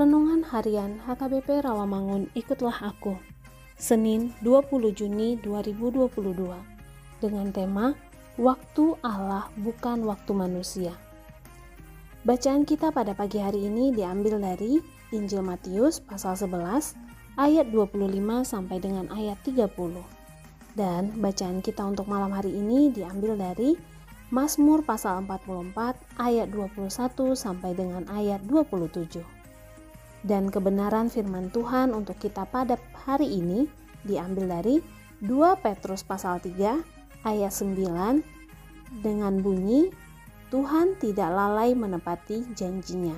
Renungan Harian HKBP Rawamangun Ikutlah Aku Senin 20 Juni 2022 dengan tema Waktu Allah bukan waktu manusia. Bacaan kita pada pagi hari ini diambil dari Injil Matius pasal 11 ayat 25 sampai dengan ayat 30 dan bacaan kita untuk malam hari ini diambil dari Mazmur pasal 44 ayat 21 sampai dengan ayat 27 dan kebenaran firman Tuhan untuk kita pada hari ini diambil dari 2 Petrus pasal 3 ayat 9 dengan bunyi Tuhan tidak lalai menepati janjinya.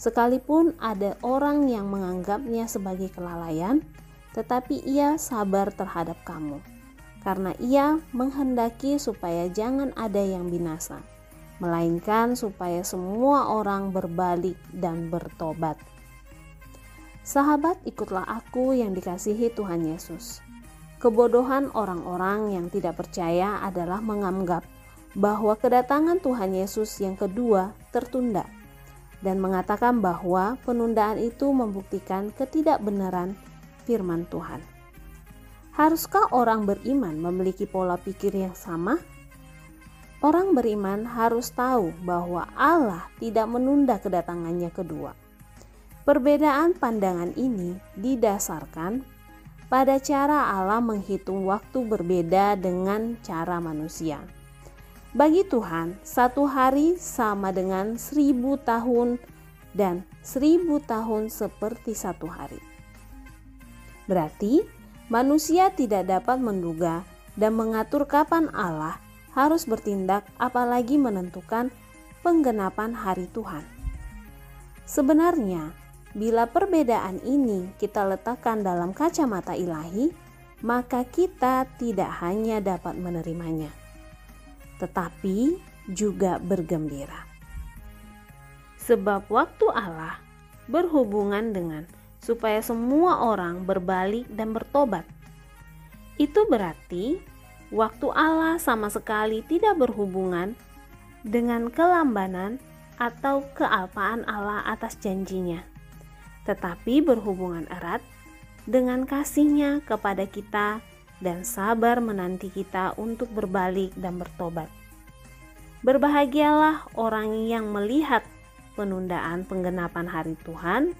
Sekalipun ada orang yang menganggapnya sebagai kelalaian, tetapi ia sabar terhadap kamu. Karena ia menghendaki supaya jangan ada yang binasa, melainkan supaya semua orang berbalik dan bertobat. Sahabat, ikutlah aku yang dikasihi Tuhan Yesus. Kebodohan orang-orang yang tidak percaya adalah menganggap bahwa kedatangan Tuhan Yesus yang kedua tertunda dan mengatakan bahwa penundaan itu membuktikan ketidakbenaran firman Tuhan. Haruskah orang beriman memiliki pola pikir yang sama? Orang beriman harus tahu bahwa Allah tidak menunda kedatangannya kedua. Perbedaan pandangan ini didasarkan pada cara Allah menghitung waktu berbeda dengan cara manusia. Bagi Tuhan, satu hari sama dengan seribu tahun dan seribu tahun seperti satu hari. Berarti, manusia tidak dapat menduga dan mengatur kapan Allah harus bertindak apalagi menentukan penggenapan hari Tuhan. Sebenarnya, Bila perbedaan ini kita letakkan dalam kacamata ilahi, maka kita tidak hanya dapat menerimanya, tetapi juga bergembira. Sebab waktu Allah berhubungan dengan supaya semua orang berbalik dan bertobat. Itu berarti waktu Allah sama sekali tidak berhubungan dengan kelambanan atau kealpaan Allah atas janjinya tetapi berhubungan erat dengan kasihnya kepada kita dan sabar menanti kita untuk berbalik dan bertobat. Berbahagialah orang yang melihat penundaan penggenapan hari Tuhan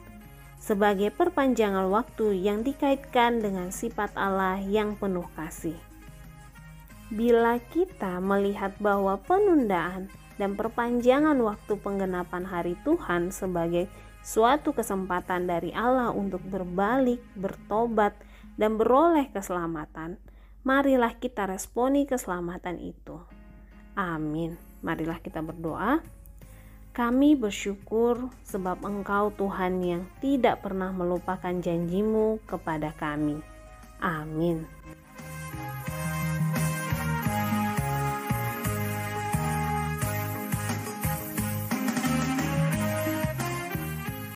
sebagai perpanjangan waktu yang dikaitkan dengan sifat Allah yang penuh kasih. Bila kita melihat bahwa penundaan dan perpanjangan waktu penggenapan hari Tuhan sebagai suatu kesempatan dari Allah untuk berbalik, bertobat, dan beroleh keselamatan, marilah kita responi keselamatan itu. Amin. Marilah kita berdoa. Kami bersyukur sebab Engkau Tuhan yang tidak pernah melupakan janjimu kepada kami. Amin.